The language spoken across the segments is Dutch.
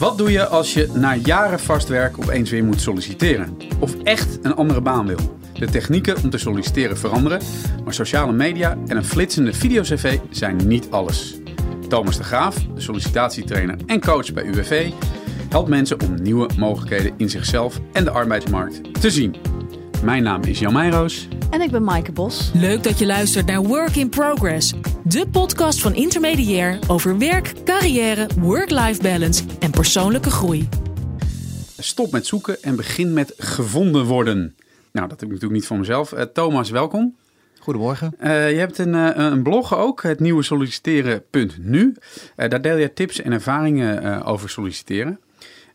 Wat doe je als je na jaren vast werk opeens weer moet solliciteren? Of echt een andere baan wil? De technieken om te solliciteren veranderen, maar sociale media en een flitsende videocv zijn niet alles. Thomas de Graaf, sollicitatietrainer en coach bij UWV, helpt mensen om nieuwe mogelijkheden in zichzelf en de arbeidsmarkt te zien. Mijn naam is Jan Meijroos. En ik ben Maaike Bos. Leuk dat je luistert naar Work in Progress. De podcast van Intermediair over werk, carrière, work-life balance en persoonlijke groei. Stop met zoeken en begin met gevonden worden. Nou, dat heb ik natuurlijk niet van mezelf. Uh, Thomas, welkom. Goedemorgen. Uh, je hebt een, uh, een, blog ook, het nieuwe solliciteren.nu. daar deel je tips en ervaringen over solliciteren.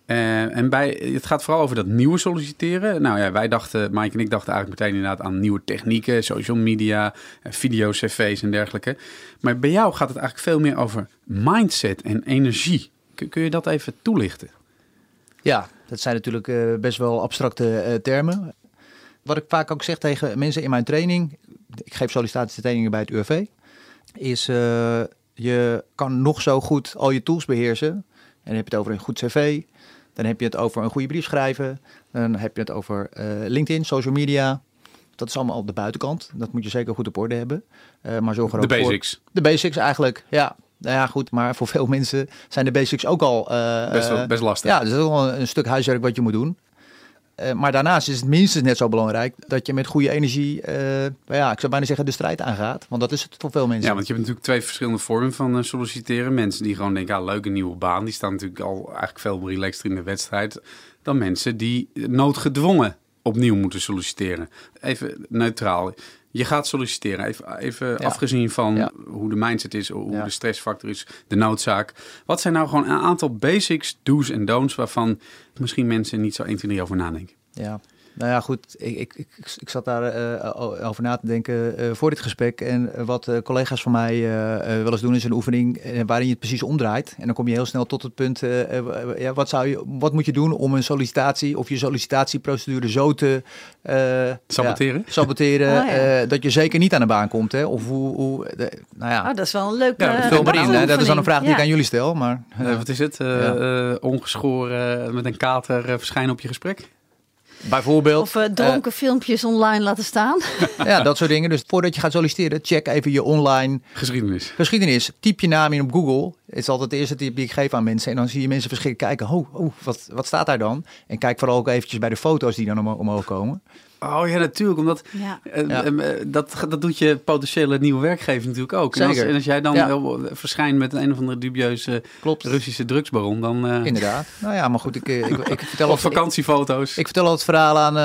Uh, en bij, het gaat vooral over dat nieuwe solliciteren. Nou ja, wij dachten, Mike en ik dachten eigenlijk meteen inderdaad aan nieuwe technieken, social media, video, cv's en dergelijke. Maar bij jou gaat het eigenlijk veel meer over mindset en energie. Kun, kun je dat even toelichten? Ja, dat zijn natuurlijk uh, best wel abstracte termen. Wat ik vaak ook zeg tegen mensen in mijn training, ik geef sollicitatietrainingen bij het UWV, is je kan nog zo goed al je tools beheersen. En dan heb je het over een goed cv, dan heb je het over een goede brief schrijven. Dan heb je het over uh, LinkedIn, social media. Dat is allemaal op de buitenkant. Dat moet je zeker goed op orde hebben. Uh, maar zorg er de basics. Voor, de basics eigenlijk, ja. Nou ja, goed, maar voor veel mensen zijn de basics ook al... Uh, best, best lastig. Ja, dat is ook wel een stuk huiswerk wat je moet doen. Uh, maar daarnaast is het minstens net zo belangrijk dat je met goede energie, uh, ja, ik zou bijna zeggen, de strijd aangaat. Want dat is het voor veel mensen. Ja, want je hebt natuurlijk twee verschillende vormen van uh, solliciteren. Mensen die gewoon denken, ah, leuke nieuwe baan. Die staan natuurlijk al eigenlijk veel relaxter in de wedstrijd dan mensen die noodgedwongen opnieuw moeten solliciteren. Even neutraal. Je gaat solliciteren, even, even ja. afgezien van ja. hoe de mindset is, hoe ja. de stressfactor is, de noodzaak. Wat zijn nou gewoon een aantal basics, do's en don'ts waarvan misschien mensen niet zo 1, 2, 3 over nadenken? Ja, nou ja, goed. Ik, ik, ik, ik zat daar uh, over na te denken uh, voor dit gesprek. En wat collega's van mij wel eens doen is een oefening waarin je het precies omdraait. En dan kom je heel snel tot het punt, ja, wat, zou je, wat moet je doen om een sollicitatie of je sollicitatieprocedure zo te... saboteren? Ja, saboteren, oh, ja. dat je zeker niet aan de baan komt. Hè? Of hoe... hoe de, nou ja. Oh, dat is wel een leuke ja, vul maar in. Dat is dan een vraag die ik aan jullie stel. Maar, wat is het? ongeschoren met een kater verschijnen op je gesprek? Bijvoorbeeld. Of uh, dronken uh, filmpjes online laten staan. ja, dat soort dingen. Dus voordat je gaat solliciteren, check even je online geschiedenis. Geschiedenis. Typ je naam in op Google. Het is altijd de eerste tip die ik geef aan mensen. En dan zie je mensen verschrikken kijken. Oh, oh wat, wat staat daar dan? En kijk vooral ook eventjes bij de foto's die dan om, omhoog komen. Oh ja, natuurlijk. Omdat ja. Uh, ja. uh, dat, dat doet je potentiële nieuwe werkgever natuurlijk ook. En als, en als, jij dan ja. verschijnt met een of andere dubieuze Klopt. Russische drugsbaron, dan... Uh... Inderdaad. Nou ja, maar goed, ik, ik, ik, ik vertel... of vakantiefoto's. Ik, ik, vertel al het verhaal aan,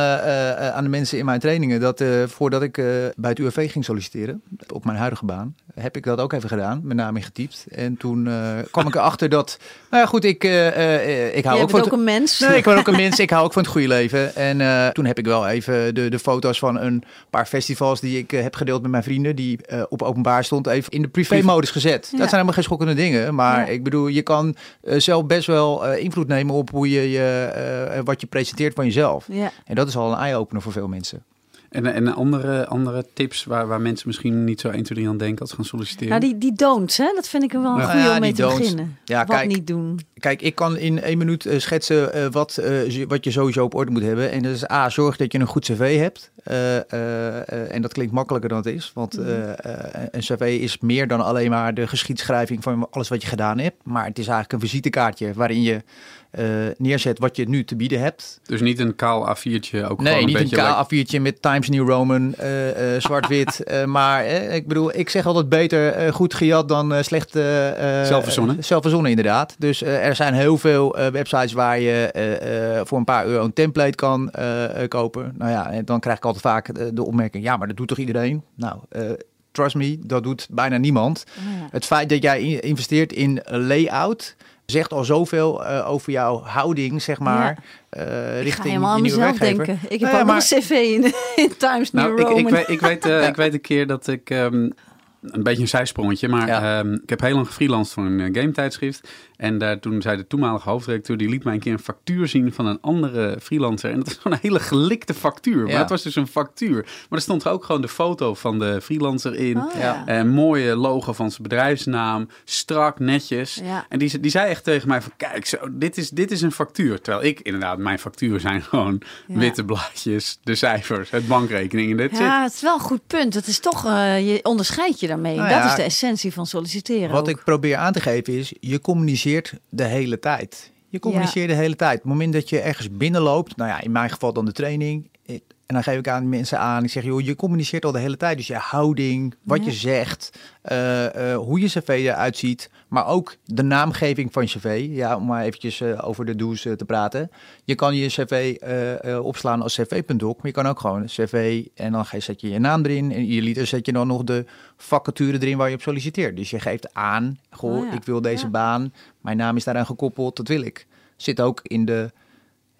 aan de mensen in mijn trainingen... dat voordat ik bij het UWV ging solliciteren, op mijn huidige baan... heb ik dat ook even gedaan, mijn naam ingetypt. En toen kwam ik erachter dat... Nou ja, goed, ik, ik hou je ook van... ook een mens. Nee, ik ben ook een mens. Ik hou ook van het goede leven. En toen heb ik wel even de, de foto's van een paar festivals die ik heb gedeeld met mijn vrienden, die op openbaar stond, even in de privé-modus gezet. Ja. Dat zijn helemaal geen schokkende dingen. Maar ja. ik bedoel, je kan zelf best wel invloed nemen op hoe je, je wat je presenteert van jezelf. Ja. En dat is al een eye-opener voor veel mensen. En, en andere, andere tips waar, waar mensen misschien niet zo 1, 2, 3 aan denken als gaan solliciteren? Nou, die, die don'ts, hè? dat vind ik wel een goede ja, om mee te beginnen. Ja, wat kijk, niet doen. Kijk, ik kan in één minuut uh, schetsen uh, wat, uh, wat je sowieso op orde moet hebben. En dat is A, zorg dat je een goed cv hebt. en dat klinkt makkelijker dan het is. Want mm. een cv is meer dan alleen maar de geschiedschrijving van alles wat je gedaan hebt. Maar het is eigenlijk een visitekaartje waarin je uh, neerzet wat je nu te bieden hebt. Dus niet een kaal A4'tje, ook nee, gewoon niet een, een kaal A4'tje met Times New Roman, uh, uh, zwart-wit. maar ik bedoel, ik zeg altijd beter goed gejat dan slecht zelfverzonnen. Zelfverzonnen, inderdaad. Dus er zijn heel veel websites waar je voor een paar euro een template kan kopen. Nou ja, en dan krijg ik altijd vaak de, opmerking, ja, maar dat doet toch iedereen? Nou, trust me, dat doet bijna niemand. Ja. Het feit dat jij investeert in layout zegt al zoveel uh, over jouw houding, zeg maar, ja. uh, richting ik ga je nieuwe mezelf werkgever. denken. Ik heb nou, ook maar... een cv in, in Times New nou, Roman. Ik, ik, weet, ik, weet, uh, ik weet een keer dat ik... Um, een beetje een zijsprongetje, maar ehm, ik heb heel lang gefreelanced voor een game tijdschrift. En daar, toen zei de toenmalige hoofdredacteur, die liet mij een keer een factuur zien van een andere freelancer. En dat was gewoon een hele gelikte factuur. Maar het was dus een factuur. Maar er stond er ook gewoon de foto van de freelancer in. Oh, ja. Een mooie logo van zijn bedrijfsnaam. Strak, netjes. En die, die zei echt tegen mij van, kijk, zo, dit, is, dit is een factuur. Terwijl ik inderdaad, mijn factuur zijn gewoon witte blaadjes, de cijfers, het bankrekening. En ja, het is wel een goed punt. Het is toch, uh, je onderscheidt je daarmee. Nou dat is de essentie van solliciteren. Wat ik probeer aan te geven is, je communiceert de hele tijd. Je communiceert de hele tijd. Op het moment dat je ergens binnenloopt, nou ja, in mijn geval dan de training. En dan geef ik aan mensen aan, ik zeg, joh, je communiceert al de hele tijd. Dus je houding, wat je zegt, uh, uh, hoe je cv eruit ziet, maar ook de naamgeving van je cv. Ja, om maar eventjes uh, over de do's te praten. Je kan je cv opslaan als cv.doc, maar je kan ook gewoon cv en dan zet je je naam erin. En je liter zet je dan nog de vacature erin waar je op solliciteert. Dus je geeft aan, goh, oh ik wil deze baan, mijn naam is daaraan gekoppeld, dat wil ik. Zit ook in de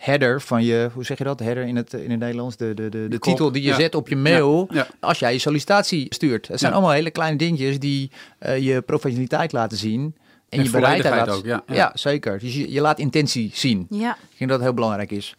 header van je, hoe zeg je dat? Header in het, in het Nederlands, de, de, de, de titel die je zet op je mail als jij je sollicitatie stuurt. Het zijn allemaal hele kleine dingetjes die uh, je professionaliteit laten zien. En, je bereidheid ook, ja, ja. zeker. Dus je, je laat intentie zien. Ja. Ik denk dat het heel belangrijk is.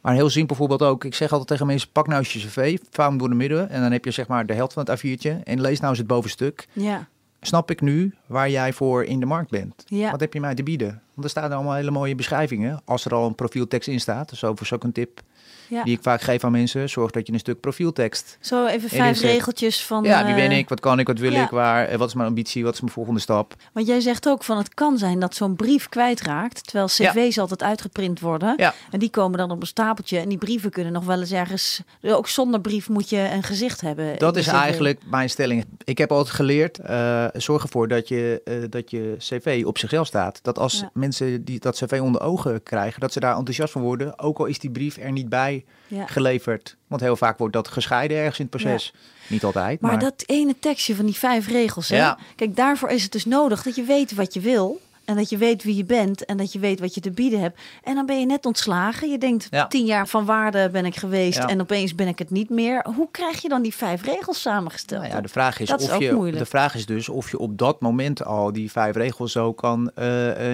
Maar een heel simpel voorbeeld ook. Ik zeg altijd tegen mensen, pak nou eens je cv, vouw hem door de midden. En dan heb je zeg maar de helft van het A4'tje. En lees nou eens het bovenstuk. Ja snap ik nu waar jij voor in de markt bent. Ja. Wat heb je mij te bieden? Want er staan allemaal hele mooie beschrijvingen. Als er al een profieltekst in staat. Dus ook een tip ja. die ik vaak geef aan mensen. Zorg dat je een stuk profieltekst. Zo even vijf regeltjes van. Ja, wie ben eh, ik? Wat kan ik? Wat wil ik? Waar? Eh, wat is mijn ambitie? Wat is mijn volgende stap? Want jij zegt ook van het kan zijn dat zo'n brief kwijtraakt. Terwijl cv's altijd uitgeprint worden. Ja. En die komen dan op een stapeltje. En die brieven kunnen nog wel eens ergens. Ook zonder brief moet je een gezicht hebben. Dat is eigenlijk mijn stelling. Ik heb altijd geleerd. Uh, zorg ervoor dat je, dat je cv op zichzelf staat. Dat als mensen die dat cv onder ogen krijgen, dat ze daar enthousiast van worden. Ook al is die brief er niet bij geleverd. Want heel vaak wordt dat gescheiden ergens in het proces. Niet altijd. Maar, maar, dat ene tekstje van die vijf regels. Hè? Kijk, daarvoor is het dus nodig dat je weet wat je wil. En dat je weet wie je bent en dat je weet wat je te bieden hebt. En dan ben je net ontslagen. Je denkt, tien jaar van waarde ben ik geweest en opeens ben ik het niet meer. Hoe krijg je dan die vijf regels samengesteld? Nou ja, de vraag is, of je, de vraag is dus of je op dat moment al die vijf regels zo kan uh,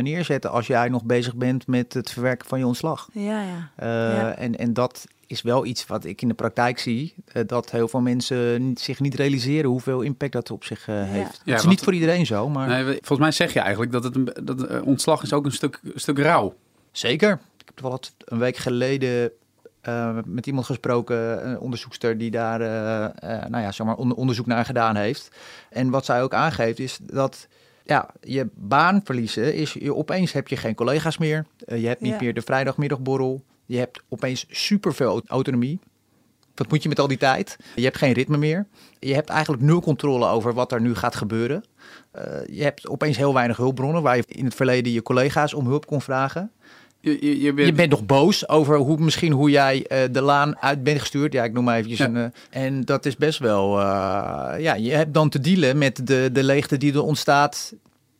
neerzetten als jij nog bezig bent met het verwerken van je ontslag. Ja, ja. Uh, En, en dat is wel iets wat ik in de praktijk zie. Uh, dat heel veel mensen zich niet realiseren hoeveel impact dat op zich uh, heeft. Ja, het is niet voor iedereen zo, maar... Nee, volgens mij zeg je eigenlijk dat het een, dat uh, ontslag is ook een stuk, stuk rauw. Zeker. Ik heb wel een week geleden met iemand gesproken, een onderzoekster die daar nou ja, zeg maar onderzoek naar gedaan heeft. En wat zij ook aangeeft is dat ja, je baan verliezen is, je, opeens heb je geen collega's meer. je hebt niet meer de vrijdagmiddagborrel. Je hebt opeens superveel autonomie. Wat moet je met al die tijd? Je hebt geen ritme meer. Je hebt eigenlijk nul controle over wat er nu gaat gebeuren. Uh, je hebt opeens heel weinig hulpbronnen waar je in het verleden je collega's om hulp kon vragen. Je, je, je, bent... je bent nog boos over hoe, misschien hoe jij uh, de laan uit bent gestuurd. Ja, ik noem maar eventjes. Een, uh, en dat is best wel... ja, je hebt dan te dealen met de, de leegte die er ontstaat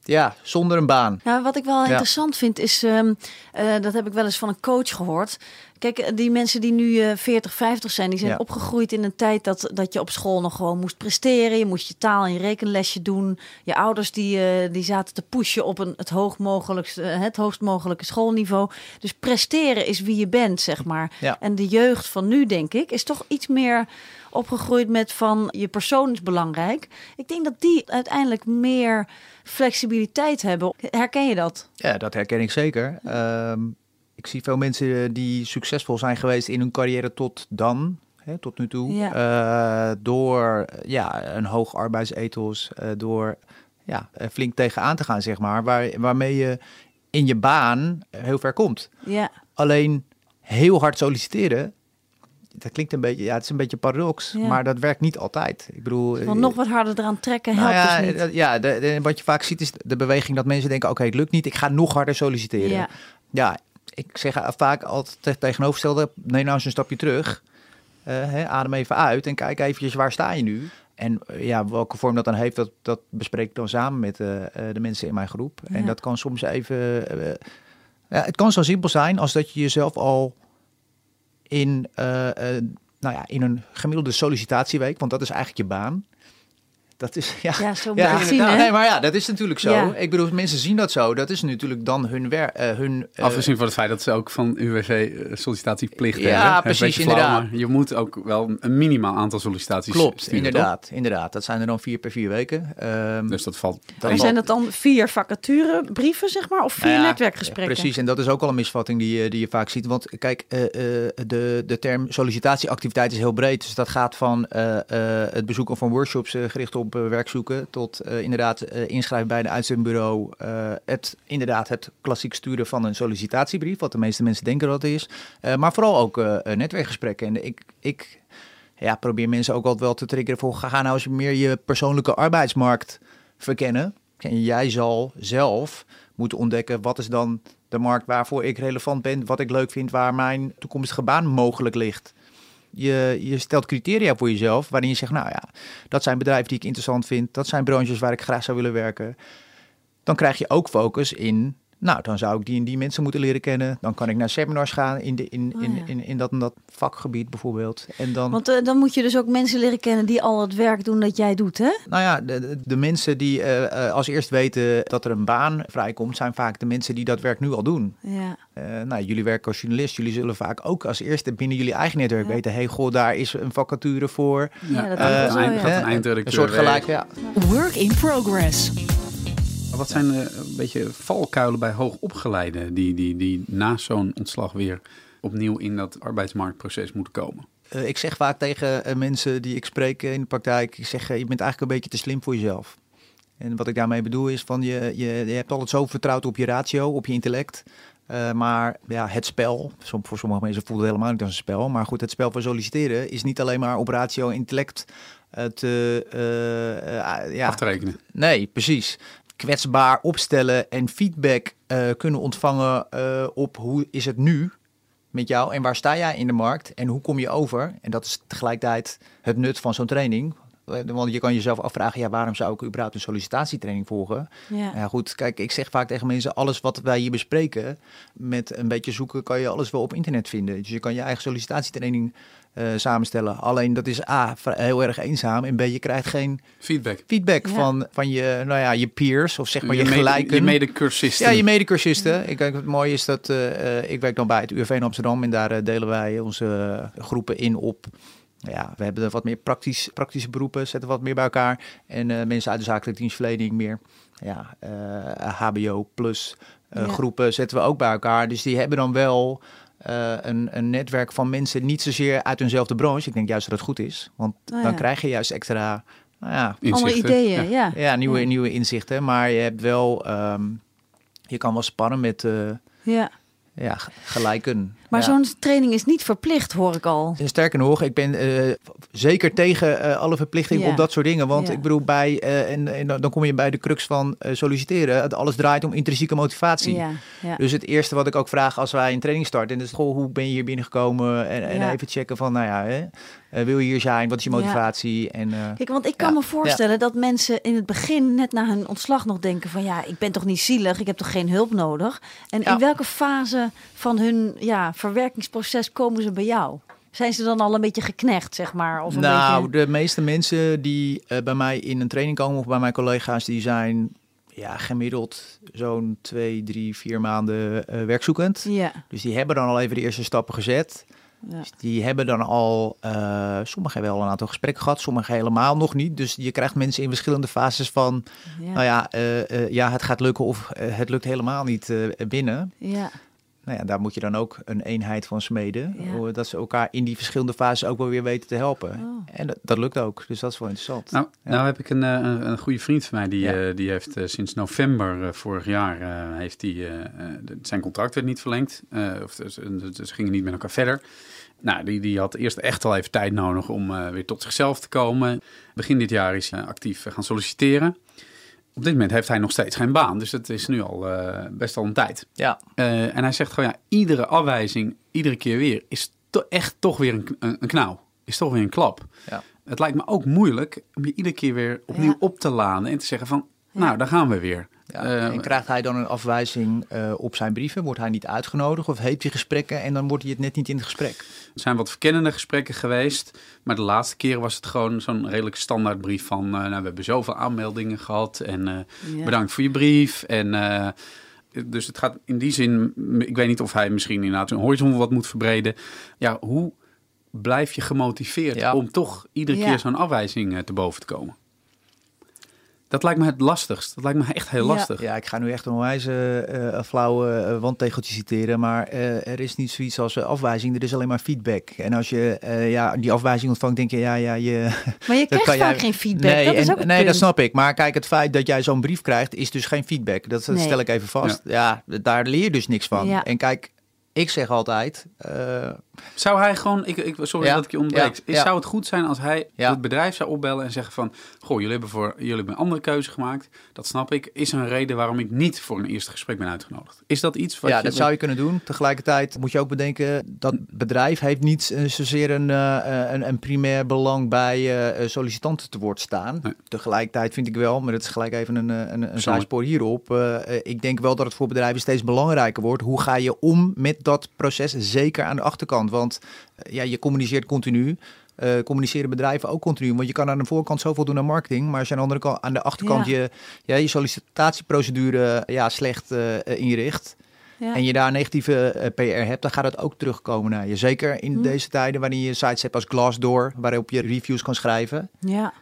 ja, zonder een baan. Nou, wat ik wel interessant vind is, um, uh, dat heb ik wel eens van een coach gehoord. Kijk, eh, die mensen die nu uh, 40, 50 zijn, die zijn opgegroeid in een tijd dat, dat je op school nog gewoon moest presteren. Je moest je taal en je rekenlesje doen. Je ouders die, uh, die zaten te pushen op een, het, hoog mogelijkste, het hoogst mogelijke schoolniveau. Dus presteren is wie je bent, zeg maar. Ja. En de jeugd van nu, denk ik, is toch iets meer opgegroeid met van je persoon is belangrijk. Ik denk dat die uiteindelijk meer flexibiliteit hebben. Herken je dat? Ja, dat herken ik zeker. Ehm, ik zie veel mensen die succesvol zijn geweest in hun carrière tot dan, hè, tot nu toe, uh, door ja, een hoog arbeidsethos, uh, door ja, flink tegenaan te gaan, zeg maar, waar, waarmee je in je baan heel ver komt. Ja. Alleen heel hard solliciteren dat klinkt een beetje, ja, het is een beetje paradox, maar dat werkt niet altijd. Ik bedoel, Want nog wat harder eraan trekken helpt nou ja, dus niet. Ja, de, wat je vaak ziet is de beweging dat mensen denken, oké, het lukt niet, ik ga nog harder solliciteren. Ja, ja ik zeg vaak altijd tegenovergestelde, neem nou eens een stapje terug, uh, hè, adem even uit en kijk eventjes waar sta je nu. En uh, ja, welke vorm dat dan heeft, dat, dat bespreek ik dan samen met uh, de mensen in mijn groep. En dat kan soms even, ja, het kan zo simpel zijn als dat je jezelf al in, uh, nou ja, in een gemiddelde sollicitatieweek, want dat is eigenlijk je baan, Dat is, ja, Ja, zo moet je ja, zien? Nee, maar ja, dat is natuurlijk zo. Ja. Ik bedoel, mensen zien dat zo. Dat is natuurlijk dan hun werk. hun, eh, Afgezien van het feit dat ze ook van UWV eh, sollicitatieplicht Ja, hebben. Hè, precies, flauw, inderdaad. maar je moet ook wel een minimaal aantal sollicitaties Klopt, sturen, inderdaad, inderdaad. Dat zijn er dan vier per vier weken. Ehm? Dus dat valt... Maar valt- zijn dat dan vier vacaturebrieven, zeg maar? Of vier Nou ja, netwerkgesprekken? Precies, en dat is ook al een misvatting die, je- die je vaak ziet. Want kijk, eh, eh, de, de term sollicitatieactiviteit is heel breed. Dus dat gaat van eh, eh, het bezoeken van workshops eh, gericht op eh, werkzoeken... tot eh, inderdaad eh, inschrijven bij een uitzendbureau. het, inderdaad het klassiek sturen van een sollicitatiebrief... wat de meeste mensen denken dat het is. Maar vooral ook netwerkgesprekken. En ik... ik ja, probeer mensen ook altijd wel te triggeren voor... ga nou eens meer je persoonlijke arbeidsmarkt verkennen. En jij zal zelf moeten ontdekken... wat is dan de markt waarvoor ik relevant ben... wat ik leuk vind, waar mijn toekomstige baan mogelijk ligt. Je, je stelt criteria voor jezelf waarin je zegt... nou ja, dat zijn bedrijven die ik interessant vind... dat zijn branches waar ik graag zou willen werken. Dan krijg je ook focus in... Nou, dan zou ik die en die mensen moeten leren kennen. Dan kan ik naar seminars gaan in, de, in, Oh, in, ja. in, in dat en dat vakgebied bijvoorbeeld. En dan... Want eh, dan moet je dus ook mensen leren kennen die al het werk doen dat jij doet, hè? Nou ja, de, de- mensen die eh, eh, als eerst weten dat er een baan vrijkomt, zijn vaak de mensen die dat werk nu al doen. Ja. Eh, nou, jullie werken als journalist, jullie zullen vaak ook als eerste binnen jullie eigen netwerk Ja. weten, hey, goh, daar is een vacature voor. Ja, dat gaat is wel een een eindredacteur een soort gelijk, ja. Work in progress. Wat zijn eh, een beetje valkuilen bij hoogopgeleiden die, die, die na zo'n ontslag weer opnieuw in dat arbeidsmarktproces moeten komen? Eh, ik zeg vaak tegen eh, mensen die ik spreek in de praktijk, ik zeg, je bent eigenlijk een beetje te slim voor jezelf. En wat ik daarmee bedoel is van, je, je, je hebt altijd zo vertrouwd op je ratio, op je intellect. Maar ja, het spel, voor sommige mensen voelt het helemaal niet als een spel. Maar goed, het spel van solliciteren is niet alleen maar op ratio intellect te... eh, ja, Af te rekenen. Nee, precies. Kwetsbaar opstellen en feedback eh, kunnen ontvangen eh, op hoe is het nu met jou en waar sta jij in de markt en hoe kom je over. En dat is tegelijkertijd het nut van zo'n training. Eh, Want je kan jezelf afvragen, ja, waarom zou ik überhaupt een sollicitatietraining volgen? Ja. Ja, goed, kijk, ik zeg vaak tegen mensen, alles wat wij hier bespreken, met een beetje zoeken kan je alles wel op internet vinden. Dus je kan je eigen sollicitatietraining eh, samenstellen. Alleen dat is A, heel erg eenzaam en B, je krijgt geen Feedback. feedback Ja. van, van je, nou ja, je peers of zeg maar je, mede- gelijken. Je medecursisten. ja, je medecursisten. Ik denk het mooie is dat eh, eh, ik werk dan bij het UWV in Amsterdam en daar delen wij onze groepen in op. Ja, we hebben wat meer praktisch, praktische beroepen, zetten wat meer bij elkaar. En eh, mensen uit de zakelijke dienstverlening meer. Ja, eh, HBO plus eh, Ja. groepen zetten we ook bij elkaar. Dus die hebben dan wel eh, een, een netwerk van mensen, niet zozeer uit hunzelfde branche. Ik denk juist dat het goed is, want Oh, dan krijg je juist extra, nou ja, Andere ideeën, ja. ja, nieuwe, Ja. nieuwe inzichten. Maar je hebt wel, ehm, je kan wel spannen met eh, ja. ja, gelijken. Maar Ja. zo'n training is niet verplicht, hoor ik al. Sterker nog, ik ben eh, zeker tegen eh, alle verplichtingen Ja. op dat soort dingen. Want Ja. ik bedoel, bij, eh, en, en dan kom je bij de crux van solliciteren. Het alles draait om intrinsieke motivatie. Dus het eerste wat ik ook vraag als wij een training starten, is goh, hoe ben je hier binnengekomen? En, even checken van, nou ja, hè, wil je hier zijn? Wat is je motivatie? En, Kijk, want ik kan me voorstellen dat mensen in het begin, net na hun ontslag, nog denken van ja, ik ben toch niet zielig, ik heb toch geen hulp nodig. En in welke fase van hun ja, verwerkingsproces komen ze bij jou? Zijn ze dan al een beetje geknecht, zeg maar? Of een nou, beetje... de meeste mensen die eh, bij mij in een training komen of bij mijn collega's, die zijn ja, gemiddeld zo'n twee, drie, vier maanden eh, werkzoekend. Ja, Dus die hebben dan al even de eerste stappen gezet. ja. Dus die hebben dan al, eh sommigen hebben wel een aantal gesprekken gehad, sommigen helemaal nog niet. Dus je krijgt mensen in verschillende fases van, ja. nou ja, ja, het gaat lukken of het lukt helemaal niet binnen. ja. Nou ja, daar moet je dan ook een eenheid van smeden. Ja. Dat ze elkaar in die verschillende fases ook wel weer weten te helpen. Oh. En dat, dat lukt ook, dus dat is wel interessant. Nou, Ja. nou heb ik een, eh, een, een goede vriend van mij, die, Ja. eh, die heeft eh, sinds november vorig jaar, eh, heeft die, de- zijn contract werd niet verlengd. eh, of ze gingen niet met elkaar verder. Nou, die, die had eerst echt al even tijd nodig om weer tot zichzelf te komen. Begin dit jaar is hij actief gaan solliciteren. Op dit moment heeft hij nog steeds geen baan, dus het is nu al eh, best al een tijd. Ja, Eh, en hij zegt gewoon, ja, iedere afwijzing, iedere keer weer, is to- echt toch weer een, een, een knauw. Is toch weer een klap. Ja. Het lijkt me ook moeilijk om je iedere keer weer opnieuw Ja. op te laden en te zeggen van, Ja. nou, daar gaan we weer. Ja, Eh, en krijgt hij dan een afwijzing eh, op zijn brieven? Wordt hij niet uitgenodigd of heeft hij gesprekken en dan wordt hij het net niet in het gesprek? Er zijn wat verkennende gesprekken geweest. Maar de laatste keer was het gewoon zo'n redelijk standaardbrief van... eh, nou, we hebben zoveel aanmeldingen gehad en eh, Ja. bedankt voor je brief. En, eh, dus het gaat in die zin... Ik weet niet of hij misschien inderdaad zijn horizon wat moet verbreden. Ja, hoe blijf je gemotiveerd Ja. om toch iedere Ja. keer zo'n afwijzing eh, te boven te komen? Dat lijkt me het lastigst. Dat lijkt me echt heel Ja. lastig. Ja, ik ga nu echt een onwijs eh, eh, flauwe wandtegeltje citeren, maar eh, er is niet zoiets als afwijzing, er is alleen maar feedback. En als je eh, ja, die afwijzing ontvangt, denk je, ja, ja, je... Maar je krijgt vaak jij- geen feedback. Nee, dat is ook nee dat snap ik. Maar kijk, het feit dat jij zo'n brief krijgt, is dus geen feedback. Dat, dat Nee. stel ik even vast. Ja. daar leer je dus niks van. Ja. En kijk, ik zeg altijd, eh, Zou hij gewoon, ik, ik, sorry Ja, dat ik je ontbreek. ja, Is- ja. Zou het goed zijn als hij het bedrijf zou opbellen en zeggen van... Goh, jullie hebben, voor, jullie hebben een andere keuze gemaakt. Dat snap ik. Is er een reden waarom ik niet voor een eerste gesprek ben uitgenodigd? Is dat iets wat ja, je... dat zou je kunnen doen. Tegelijkertijd moet je ook bedenken dat bedrijf heeft niet eh, zozeer een, eh, een, een primair belang bij eh, sollicitanten te woord staan. Nee. Tegelijkertijd vind ik wel, maar dat is gelijk even een, eh, een, een zijspoor hierop. eh, eh, ik denk wel dat het voor bedrijven steeds belangrijker wordt. Hoe ga je om met dat proces, zeker aan de achterkant? Want eh, ja, je communiceert continu. Eh, communiceren bedrijven ook continu. Want je kan aan de voorkant zoveel doen aan marketing. Maar als je aan de andere kant, aan de achterkant Ja. je, ja, je sollicitatieprocedure ja, slecht eh, inricht Ja. en je daar negatieve eh, PR hebt, dan gaat het ook terugkomen naar je. Zeker in Hm. deze tijden waarin je sites hebt als Glassdoor, waarop je reviews kan schrijven. ja.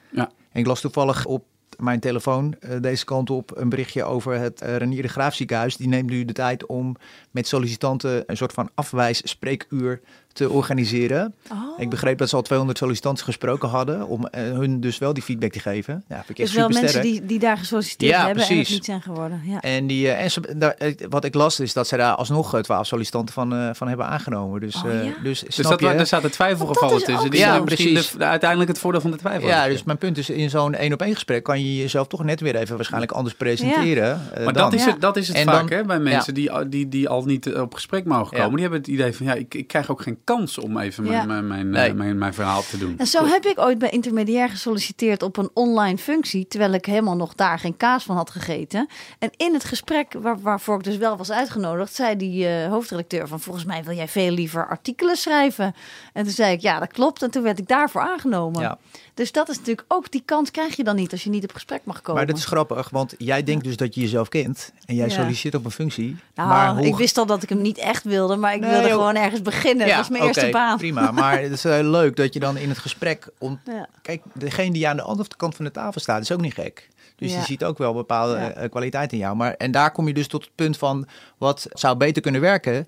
En ik las toevallig op mijn telefoon eh, deze kant op een berichtje over het eh, Renier de Graaf ziekenhuis. Die neemt nu de tijd om met sollicitanten een soort van afwijsspreekuur te organiseren. Oh. Ik begreep dat ze al 200 sollicitanten gesproken hadden om eh, hun dus wel die feedback te geven. Ja, vind ik echt Dus wel mensen sterk. die, die daar gesolliciteerd Ja, hebben en niet zijn geworden. Ja. En, die, eh, en ze, daar, eh, wat ik las is dat ze daar alsnog eh, 12 sollicitanten van, eh, van hebben aangenomen. Dus, Oh, eh, ja? dus Dus snap dat, je? daar zaten twijfelgevallen is tussen. ook Die ja, precies. de- de- uiteindelijk het voordeel van de twijfel. Ja, dus mijn punt is, in zo'n één op één gesprek kan je jezelf toch net weer even waarschijnlijk anders presenteren. eh, Maar dan. dat is, Ja. het, dat is het En vaak dan- hè, bij mensen die, die, die al niet op gesprek mogen Ja. komen. Die hebben het idee van, ja, ik, ik krijg ook geen kans om even Ja. mijn, mijn, Nee. eh, mijn, mijn verhaal te doen. En zo heb ik ooit bij intermediair gesolliciteerd op een online functie, terwijl ik helemaal nog daar geen kaas van had gegeten. En in het gesprek, waar, waarvoor ik dus wel was uitgenodigd, zei die eh, hoofdredacteur van volgens mij wil jij veel liever artikelen schrijven. En toen zei ik ja, dat klopt. En toen werd ik daarvoor aangenomen. Ja. Dus dat is natuurlijk ook, die kans krijg je dan niet als je niet op gesprek mag komen. Maar dat is grappig, want jij denkt dus dat je jezelf kent en jij Ja. solliciteert op een functie. nou, maar hoe... ik wist al dat ik hem niet echt wilde, maar ik Nee, wilde joh. gewoon ergens beginnen. dat was mijn eerste baan. Prima, maar het is heel leuk dat je dan in het gesprek... Om... Ja. Kijk, degene die aan de andere kant van de tafel staat is ook niet gek. Dus Ja. die ziet ook wel bepaalde Ja. eh, kwaliteit in jou. Maar, en daar kom je dus tot het punt van wat zou beter kunnen werken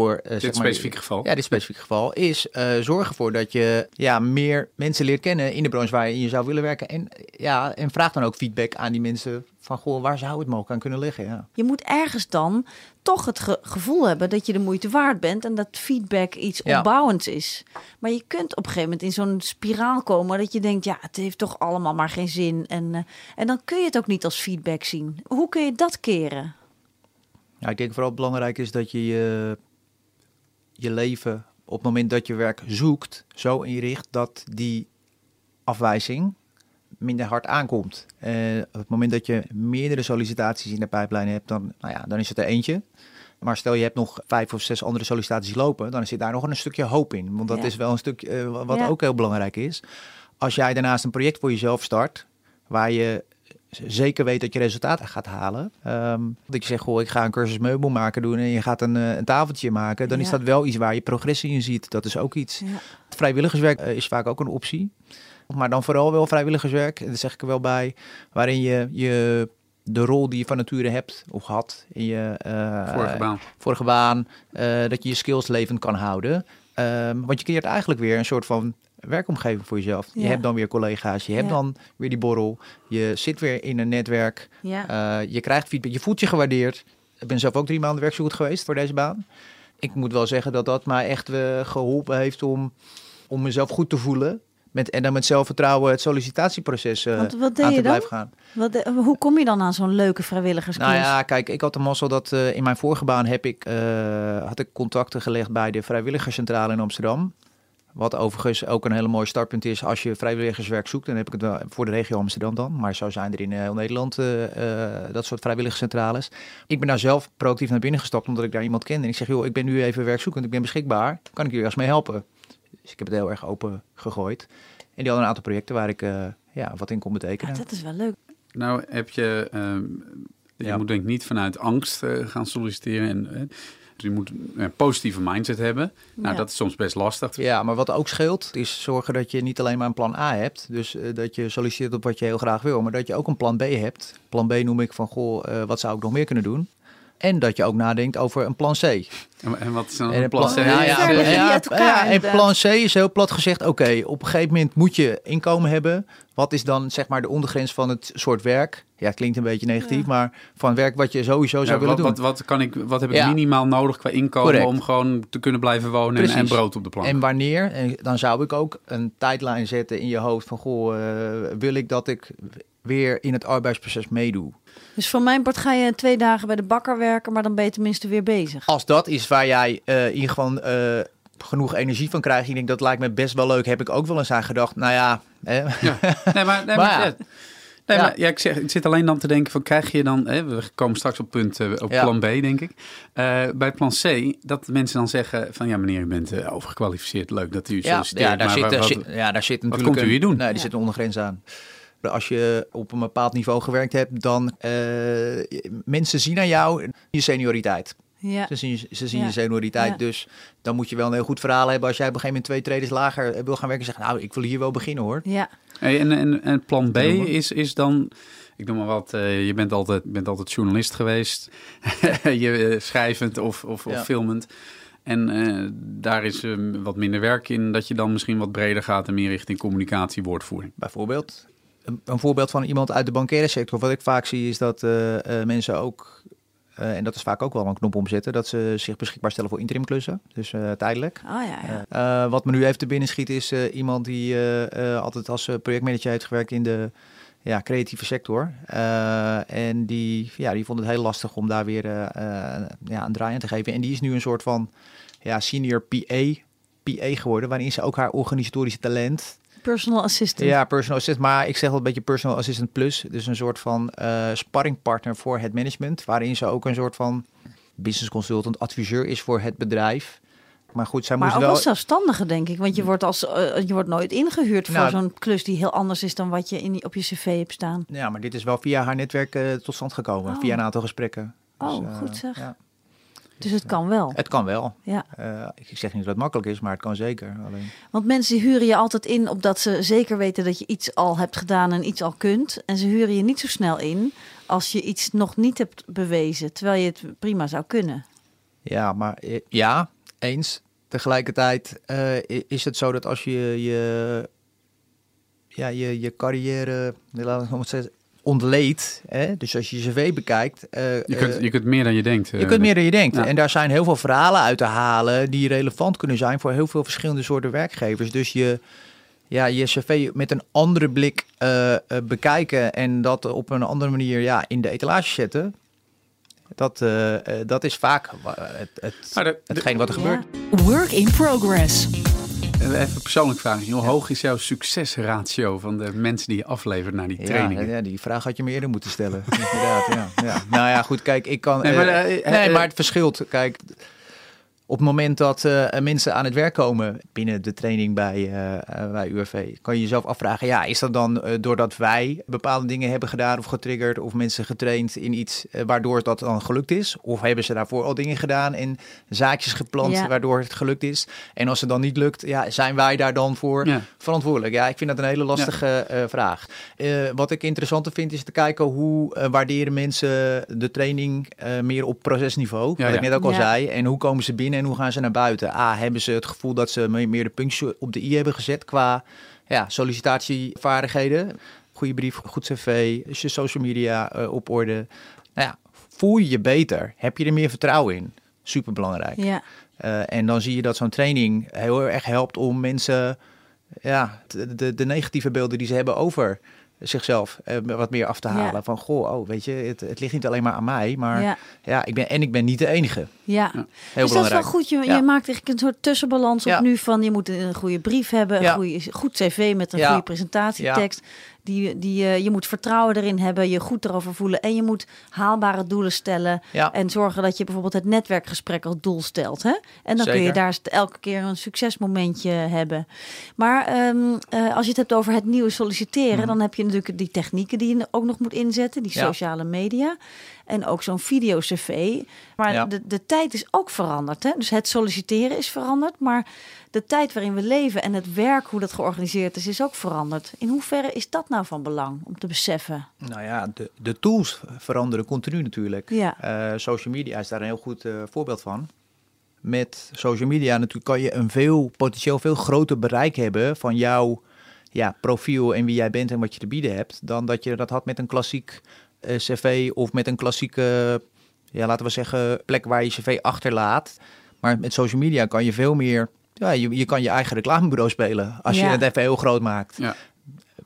voor... eh, zeg Dit maar, specifieke geval. Ja, dit specifieke geval is eh zorg ervoor dat je ja, meer mensen leert kennen in de branche waar je in zou willen werken. En, ja, en vraag dan ook feedback aan die mensen van, goh, waar zou het mogelijk aan kunnen liggen? Ja. Je moet ergens dan toch het ge- gevoel hebben dat je de moeite waard bent en dat feedback iets Ja. opbouwends is. Maar je kunt op een gegeven moment in zo'n spiraal komen dat je denkt, ja, het heeft toch allemaal maar geen zin. En, eh, en dan kun je het ook niet als feedback zien. Hoe kun je dat keren? Ja, ik denk vooral belangrijk is dat je je, je leven op het moment dat je werk zoekt zo inricht dat die afwijzing minder hard aankomt. Eh, op het moment dat je meerdere sollicitaties in de pijplijn hebt, dan, nou ja, dan is het er eentje. Maar stel je hebt nog vijf of zes andere sollicitaties lopen, dan zit daar nog een stukje hoop in. Want dat Ja. is wel een stuk eh, wat Ja. ook heel belangrijk is. Als jij daarnaast een project voor jezelf start, waar je zeker weet dat je resultaten gaat halen. Ehm, dat je zegt, goh, ik ga een cursus meubelmaker doen en je gaat een, eh, een tafeltje maken. Dan is dat wel iets waar je progressie in ziet. Dat is ook iets. Ja. Vrijwilligerswerk eh, is vaak ook een optie. Maar dan vooral wel vrijwilligerswerk, en daar zeg ik er wel bij, waarin je, je de rol die je van nature hebt of had in je eh, Vorige baan. vorige baan, eh, dat je je skills levend kan houden. Ehm, want je creëert eigenlijk weer een soort van werkomgeving voor jezelf. Je hebt dan weer collega's, je hebt Ja. dan weer die borrel, je zit weer in een netwerk, Ja. eh, je krijgt feedback, je voelt je gewaardeerd. Ik ben zelf ook drie maanden werkzoekend geweest voor deze baan. Ik moet wel zeggen dat dat mij echt eh, geholpen heeft om, om mezelf goed te voelen. Met, en dan met zelfvertrouwen het sollicitatieproces eh, wat aan te blijven gaan. Wat, hoe kom je dan aan zo'n leuke vrijwilligersklus? Nou ja, kijk, ik had de mazzel dat in mijn vorige baan heb ik, had ik contacten gelegd bij de vrijwilligerscentrale in Amsterdam. Wat overigens ook een hele mooi startpunt is als je vrijwilligerswerk zoekt. Dan heb ik het wel voor de regio Amsterdam dan. Maar zo zijn er in heel Nederland dat soort vrijwilligerscentrales. Ik ben daar zelf proactief naar binnen gestapt omdat ik daar iemand kende. En ik zeg, joh, ik ben nu even werkzoekend, ik ben beschikbaar. Kan ik jullie ergens mee helpen? Dus ik heb het heel erg open gegooid. En die hadden een aantal projecten waar ik ja, wat in kon betekenen. Ja, dat is wel leuk. Nou heb je, ehm, je moet denk ik niet vanuit angst uh, gaan solliciteren. En, uh, je moet een positieve mindset hebben. Nou, dat is soms best lastig. Ja, maar wat ook scheelt, is zorgen dat je niet alleen maar een plan A hebt. Dus uh, dat je solliciteert op wat je heel graag wil. Maar dat je ook een plan B hebt. Plan B noem ik van, goh, wat zou ik nog meer kunnen doen? En dat je ook nadenkt over een plan C. En wat is dan een plan C? Ja, ja, ja, ja, en plan C is heel plat gezegd, oké, op een gegeven moment moet je inkomen hebben. Wat is dan zeg maar de ondergrens van het soort werk? Ja, klinkt een beetje negatief, maar van werk wat je sowieso zou willen doen. Wat, wat, kan ik, wat heb ik minimaal nodig qua inkomen om gewoon te kunnen blijven wonen en, en, brood op de plank? En wanneer? En dan zou ik ook een tijdlijn zetten in je hoofd van, goh, uh, wil ik dat ik weer in het arbeidsproces meedoe? Dus van mijn part ga je twee dagen bij de bakker werken, maar dan ben je tenminste weer bezig. Als dat is waar jij uh, in ieder geval uh, genoeg energie van krijgt, ik denk dat lijkt me best wel leuk, heb ik ook wel eens aan gedacht. Nou ja, hè? ja. Nee, maar, nee, maar, maar ja. Nee, ja. maar ja, ik, zeg, ik zit alleen dan te denken van krijg je dan, hè, we komen straks op punt uh, op ja. plan B denk ik. Uh, bij plan C, dat mensen dan zeggen van ja meneer, u bent uh, overgekwalificeerd, leuk dat u solliciteert. Ja, daar, maar, zit, wat, zit, ja, daar zit natuurlijk wat komt u hier doen? Nee, die zit een ondergrens aan als je op een bepaald niveau gewerkt hebt, dan uh, mensen zien aan jou je senioriteit. Ja. Ze zien, ze zien ja. je senioriteit, ja. dus dan moet je wel een heel goed verhaal hebben als jij op een gegeven moment twee trades lager wil gaan werken en zeggen, nou, ik wil hier wel beginnen hoor. Ja. Hey, en, en, en plan B is, is dan, ik noem maar wat, uh, je bent altijd, bent altijd journalist geweest, je uh, schrijvend of, of, of filmend. En uh, daar is uh, wat minder werk in, dat je dan misschien wat breder gaat en meer richting communicatie, woordvoering. Bijvoorbeeld een, voorbeeld van iemand uit de bankaire sector. Wat ik vaak zie is dat uh, uh, mensen ook, uh, en dat is vaak ook wel een knop omzetten, dat ze zich beschikbaar stellen voor interimklussen. Dus tijdelijk. Oh, ja, ja. wat me nu even te binnen schiet is iemand die altijd als projectmanager heeft gewerkt in de ja, creatieve sector. en die, ja, die vond het heel lastig om daar weer ja, een draai aan te geven. En die is nu een soort van ja, senior PA, PA geworden, waarin ze ook haar organisatorische talent Personal assistant. Ja, personal assistant. Maar ik zeg wel een beetje personal assistant plus. Dus een soort van uh, sparringpartner voor het management. Waarin ze ook een soort van business consultant, adviseur is voor het bedrijf. Maar goed, zij maar moest ook wel... als zelfstandige, denk ik. Want je wordt, als, uh, je wordt nooit ingehuurd voor Nou, zo'n klus die heel anders is dan wat je in die, op je cv hebt staan. Ja, maar dit is wel via haar netwerk uh, tot stand gekomen. Oh. Via een aantal gesprekken. Oh, Dus, uh, goed zeg. Ja. Dus het kan wel. Het kan wel. Ja. Uh, ik zeg niet dat het makkelijk is, maar het kan zeker. Alleen... Want mensen huren je altijd in opdat ze zeker weten dat je iets al hebt gedaan en iets al kunt. En ze huren je niet zo snel in als je iets nog niet hebt bewezen, terwijl je het prima zou kunnen. Ja, maar eh, ja, eens. Tegelijkertijd uh, is het zo dat als je je, ja, je, je carrière, laten we het ontleed. Hè? Dus als je je cv bekijkt. Uh, je, kunt, je kunt meer dan je denkt. Je kunt meer dan je denkt. Ja. En daar zijn heel veel verhalen uit te halen die relevant kunnen zijn voor heel veel verschillende soorten werkgevers. Dus je, ja, je cv met een andere blik uh, uh, bekijken en dat op een andere manier ja, in de etalage zetten. Dat, dat is vaak het, het, hetgeen wat er ja. gebeurt. Work in progress. Even persoonlijk vragen. Hoe hoog is jouw succesratio van de mensen die je aflevert naar die trainingen? Ja, ja die vraag had je me eerder moeten stellen. Inderdaad, ja, ja. Nou ja, goed, kijk, ik kan... Nee, maar, uh, uh, nee, maar het verschilt. Kijk, op het moment dat uh, mensen aan het werk komen binnen de training bij, uh, bij UWV, kan je jezelf afvragen, ja, is dat dan uh, doordat wij bepaalde dingen hebben gedaan of getriggerd of mensen getraind in iets waardoor dat dan gelukt is? Of hebben ze daarvoor al dingen gedaan en zaakjes geplant ja. waardoor het gelukt is? En als het dan niet lukt, ja, zijn wij daar dan voor ja. verantwoordelijk? Ja, ik vind dat een hele lastige ja. vraag. wat ik interessanter vind is te kijken hoe waarderen mensen de training meer op procesniveau, wat ik net ook al zei, en hoe komen ze binnen en hoe gaan ze naar buiten? A, hebben ze het gevoel dat ze meer de puntje op de i hebben gezet qua ja, sollicitatievaardigheden? Goede brief, goed cv, is je social media uh, op orde? Nou ja, voel je je beter? Heb je er meer vertrouwen in? Superbelangrijk. Ja. Uh, en dan zie je dat zo'n training heel erg helpt om mensen ja, de, de, de negatieve beelden die ze hebben over zichzelf eh, wat meer af te halen. Ja. Van goh, oh, weet je, het, het ligt niet alleen maar aan mij, maar ja, Ja. ik ben en ik ben niet de enige. Ja. Heel dus dat is wel goed. Je, je maakt eigenlijk een soort tussenbalans op nu van je moet een goede brief hebben, een goede, goed cv met een goede presentatietekst. Die, die, eh, je moet vertrouwen erin hebben, je goed erover voelen en je moet haalbare doelen stellen. Ja. En zorgen dat je bijvoorbeeld het netwerkgesprek als doel stelt. Hè? En dan kun je daar elke keer een succesmomentje hebben. Maar ehm, eh, als je het hebt over het nieuwe solliciteren, dan heb je natuurlijk die technieken die je ook nog moet inzetten, die Mhm. Ja. sociale media. En ook zo'n video-cv. Maar Ja. de, de tijd is ook veranderd. Hè? Dus het solliciteren is veranderd. Maar de tijd waarin we leven en het werk, hoe dat georganiseerd is, is ook veranderd. In hoeverre is dat nou van belang om te beseffen? Nou ja, de, de tools veranderen continu natuurlijk. Ja. Eh, social media is daar een heel goed eh, voorbeeld van. Met social media natuurlijk kan je een veel potentieel veel groter bereik hebben van jouw ja, profiel en wie jij bent en wat je te bieden hebt, dan dat je dat had met een klassiek eh, cv of met een klassieke, ja, laten we zeggen, plek waar je cv achterlaat. Maar met social media kan je veel meer, ja, je, je kan je eigen reclamebureau spelen als Ja. je het even heel groot maakt Ja.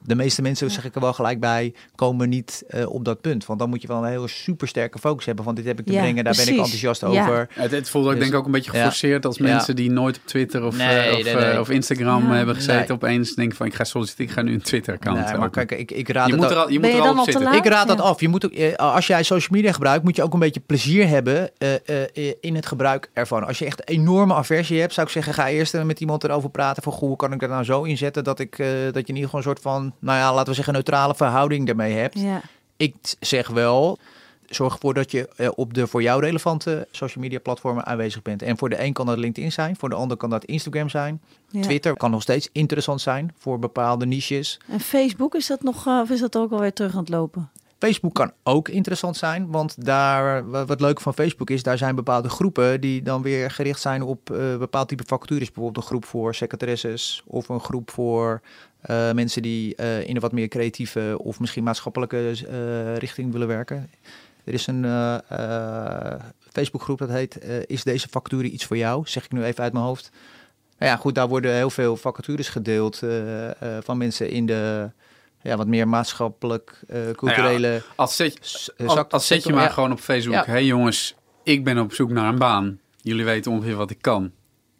De meeste mensen, zeg ik er wel gelijk bij, komen niet eh, op dat punt. Want dan moet je wel een heel supersterke focus hebben. Van dit heb ik te Ja, brengen, daar ben ik enthousiast Ja. over. Het, het voelt ook Dus- denk ik ook een beetje ja. geforceerd als Ja. mensen die nooit op Twitter of, Nee, eh, of, nee, eh, nee. of Instagram Ja. hebben gezeten. Nee. Opeens denken van ik ga solliciteren, ik ga nu een Twitter-account Nee, maar kijk, ik, ik raad je het moet er al, je moet je er al dan op zitten. laat? Ik raad dat af. Je moet ook, als jij social media gebruikt, moet je ook een beetje plezier hebben eh, eh, in het gebruik ervan. Als je echt een enorme aversie hebt, zou ik zeggen, ga eerst met iemand erover praten. Van, goh, hoe kan ik dat nou zo inzetten dat, ik, eh, dat je in ieder geval een soort van, nou ja, laten we zeggen, neutrale verhouding daarmee hebt. Ja. Ik zeg wel, zorg ervoor dat je eh, op de voor jou relevante social media platformen aanwezig bent. En voor de een kan dat LinkedIn zijn, voor de ander kan dat Instagram zijn. Ja. Twitter kan nog steeds interessant zijn voor bepaalde niches. En Facebook, is dat nog, eh, of is dat ook alweer terug aan het lopen? Facebook kan ook interessant zijn, want daar, wat leuk van Facebook is, daar zijn bepaalde groepen die dan weer gericht zijn op eh bepaald type vacatures. Bijvoorbeeld een groep voor secretaresses of een groep voor eh, mensen die eh, in een wat meer creatieve of misschien maatschappelijke eh, richting willen werken. Er is een Facebookgroep dat heet Is deze vacature iets voor jou? Zeg ik nu even uit mijn hoofd. Nou ja, goed, daar worden heel veel vacatures gedeeld van mensen in de ja, wat meer maatschappelijk, eh, culturele... Als zet, s- als, zak- als zet je maar ja. gewoon op Facebook. Hé hey jongens, ik ben op zoek naar een baan. Jullie weten ongeveer wat ik kan.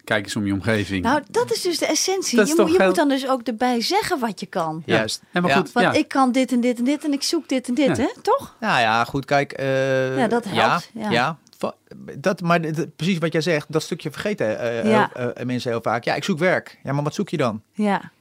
Kijk eens om je omgeving. Nou, dat is dus de essentie. Dat je moet, je heel- moet dan dus ook erbij zeggen wat je kan. Ja. Juist. Ja, maar Ja. goed, Want ja. ik kan dit en dit en dit en ik zoek dit en dit, Ja. hè? Toch? Nou ja, goed, kijk. eh, Ja, dat helpt, Ja, ja. Dat, maar precies wat jij zegt, dat stukje vergeten eh, Ja. eh, mensen heel vaak. Ja, ik zoek werk. Ja, maar wat zoek je dan? Ja.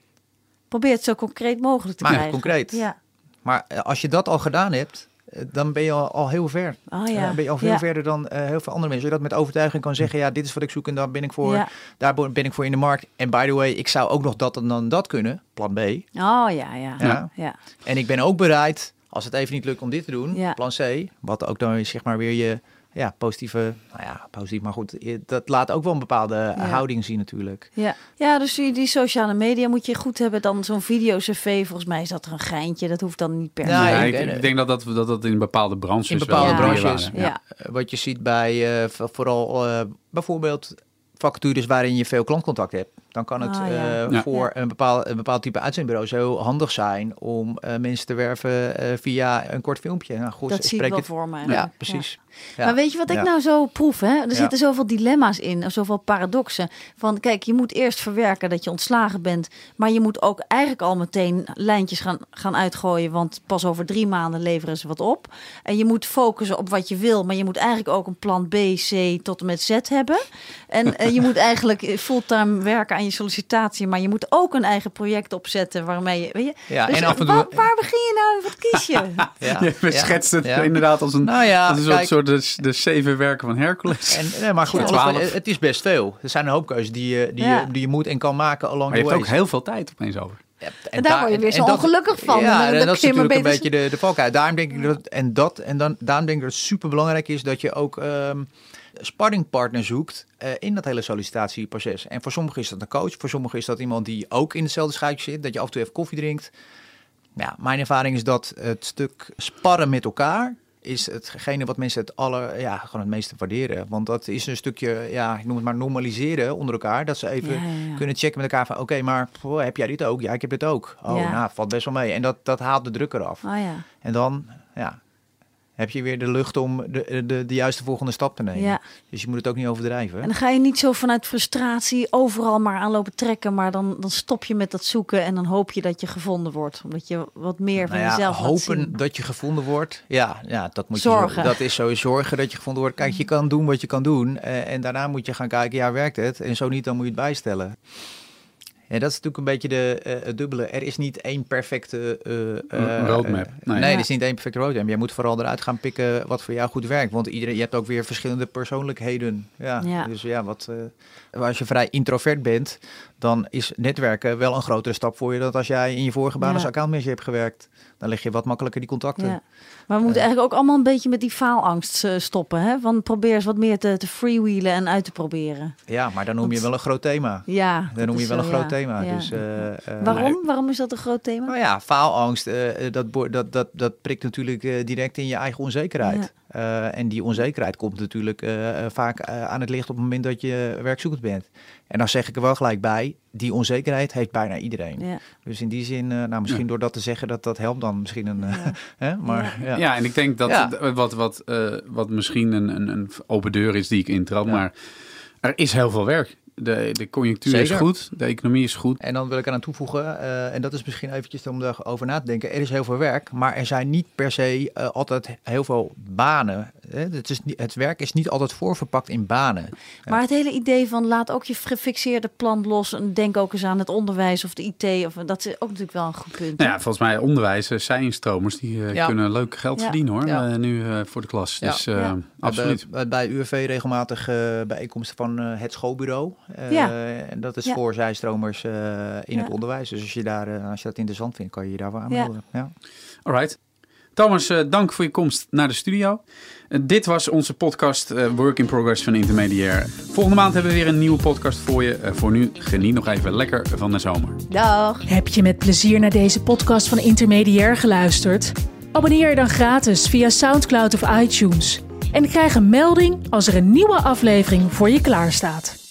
Probeer het zo concreet mogelijk te Maar krijgen. concreet. Ja. Maar als je dat al gedaan hebt, dan ben je al, al heel ver. Oh Eh, ja. Dan ben je al veel ja. verder dan eh, heel veel andere mensen. Dat met overtuiging kan zeggen, ja, dit is wat ik zoek en daar ben ik voor. Ja. Daar ben ik voor in de markt. En by the way, ik zou ook nog dat en dan dat kunnen. Plan B. Oh ja, ja. Ja. ja. En ik ben ook bereid, als het even niet lukt om dit te doen, plan C, wat ook dan zeg maar weer je ja, positieve, nou ja, positief, maar goed, dat laat ook wel een bepaalde houding zien natuurlijk. Ja. ja, dus die, die sociale media moet je goed hebben. Dan zo'n video-cv, volgens mij is dat er een geintje. Dat hoeft dan niet per se. Ja, Ja, ik- denk dat dat, dat dat in bepaalde branches In bepaalde wel Ja. meer branches. Ja. Eh, Wat je ziet bij eh, vooral eh, bijvoorbeeld vacatures waarin je veel klantcontact hebt. Dan kan het Ah, ja. eh, Ja. voor een, bepaald, een bepaald type uitzendbureau zo handig zijn om eh, mensen te werven eh, via een kort filmpje. Nou, goed, dat zie ik wel het- voor me. Ja, precies. Ja. Maar weet je wat ik Ja. nou zo proef? Hè? Er Ja. zitten zoveel dilemma's in, zoveel paradoxen. Van kijk, je moet eerst verwerken dat je ontslagen bent. Maar je moet ook eigenlijk al meteen lijntjes gaan, gaan uitgooien. Want pas over drie maanden leveren ze wat op. En je moet focussen op wat je wil. Maar je moet eigenlijk ook een plan B, C tot en met Z hebben. En eh, je moet eigenlijk fulltime werken aan je sollicitatie. Maar je moet ook een eigen project opzetten waarmee je. Weet je? Ja, Dus en af en toe- waar, waar begin je nou? Wat kies je? Ja, Je ja, schetst het ja. inderdaad als een, Nou ja, als een soort, kijk. soort de, de zeven werken van Hercules. En, nee, maar goed, alles het is best veel. Er zijn een hoop keuzes die, je, die, Ja. je, die je moet en kan maken along maar je the hebt ook heel veel tijd opeens over. Ja, En daar word je weer zo dat- ongelukkig van. Ja, En en dat is natuurlijk een beetje de, de valkuil. Daarom denk ik dat en dat en dan daarom denk ik dat het super belangrijk is dat je ook ehm sparringpartner zoekt eh, in dat hele sollicitatieproces. En voor sommigen is dat een coach, voor sommigen is dat iemand die ook in hetzelfde schuitje zit, dat je af en toe even koffie drinkt. Ja, mijn ervaring is dat het stuk sparren met elkaar is hetgene wat mensen het aller, ja, gewoon het meeste waarderen. Want dat is een stukje, ja, ik noem het maar normaliseren onder elkaar. Dat ze even Ja, ja, ja. kunnen checken met elkaar van, oké, maar oh, heb jij dit ook? Ja, ik heb dit ook. Oh, Ja. nou, valt best wel mee. En dat, dat haalt de druk eraf. Oh ja. En dan, ja, heb je weer de lucht om de, de, de juiste volgende stap te nemen. Ja. Dus je moet het ook niet overdrijven. En dan ga je niet zo vanuit frustratie overal maar aan lopen trekken, maar dan, dan stop je met dat zoeken en dan hoop je dat je gevonden wordt. Omdat je wat meer van Nou ja, jezelf hopen zien. dat je gevonden wordt. Ja, ja dat moet Zorgen. je Dat is zo zorgen dat je gevonden wordt. Kijk, je kan doen wat je kan doen. eh, en daarna moet je gaan kijken, ja, werkt het? En zo niet, dan moet je het bijstellen. En dat is natuurlijk een beetje de, eh, het dubbele. Er is niet één perfecte eh, eh, roadmap. Nee. nee, Ja. er is niet één perfecte roadmap. Jij moet vooral eruit gaan pikken wat voor jou goed werkt. Want iedereen, je hebt ook weer verschillende persoonlijkheden. Ja, Ja. Dus ja, wat, eh, als je vrij introvert bent, dan is netwerken wel een grotere stap voor je dan als jij in je vorige baan Ja. als accountmanager hebt gewerkt. Dan leg je wat makkelijker die contacten. Ja. Maar we moeten eigenlijk ook allemaal een beetje met die faalangst eh, stoppen. Hè? Want probeer eens wat meer te, te freewheelen en uit te proberen. Ja, maar dan noem je wel een groot thema. Ja, Dan noem je wel een zo, groot thema. Dus, eh, eh, Waarom? Waarom is dat een groot thema? Nou ja, faalangst, eh, eh, dat, dat, dat, dat prikt natuurlijk eh, direct in je eigen onzekerheid. Eh, en die onzekerheid komt natuurlijk eh, eh, vaak eh, aan het licht op het moment dat je werkzoekend bent. En dan zeg ik er wel gelijk bij, die onzekerheid heeft bijna iedereen. Ja. Dus in die zin, eh, nou misschien Ja. door dat te zeggen, dat dat helpt dan misschien een... eh, hè? Maar ja. Ja. en ik denk dat Ja. het- wat, wat, eh, wat misschien een, een, een open deur is die ik intrap, Ja. maar er is heel veel werk. De, de conjunctuur is goed, de economie is goed. En dan wil ik eraan toevoegen, eh, en dat is misschien eventjes om erover na te denken. Er is heel veel werk, maar er zijn niet per se eh, altijd heel veel banen. Het, is niet, het werk is niet altijd voorverpakt in banen. Maar het hele idee van laat ook je gefixeerde plan los en denk ook eens aan het onderwijs of de IT. Of, dat is ook natuurlijk wel een goed punt. Nou ja, volgens mij onderwijs, uh, zijinstromers, die eh, Ja. kunnen leuk geld Ja. verdienen hoor, Ja. eh, nu eh, voor de klas. Ja. Dus eh, Ja. absoluut. Bij UWV regelmatig eh, bijeenkomsten van eh, het schoolbureau. Eh, Ja. En dat is Ja. voor zijstromers eh, in Ja. het onderwijs. Dus als je, daar, eh, als je dat interessant vindt, kan je je daarvoor aanmelden. Ja. Alright. Thomas, eh, dank voor je komst naar de studio. Eh, dit was onze podcast eh, Work in Progress van Intermediair. Volgende maand hebben we weer een nieuwe podcast voor je. Voor nu, geniet nog even lekker van de zomer. Dag. Heb je met plezier naar deze podcast van Intermediair geluisterd? Abonneer je dan gratis via SoundCloud of iTunes. En krijg een melding als er een nieuwe aflevering voor je klaarstaat.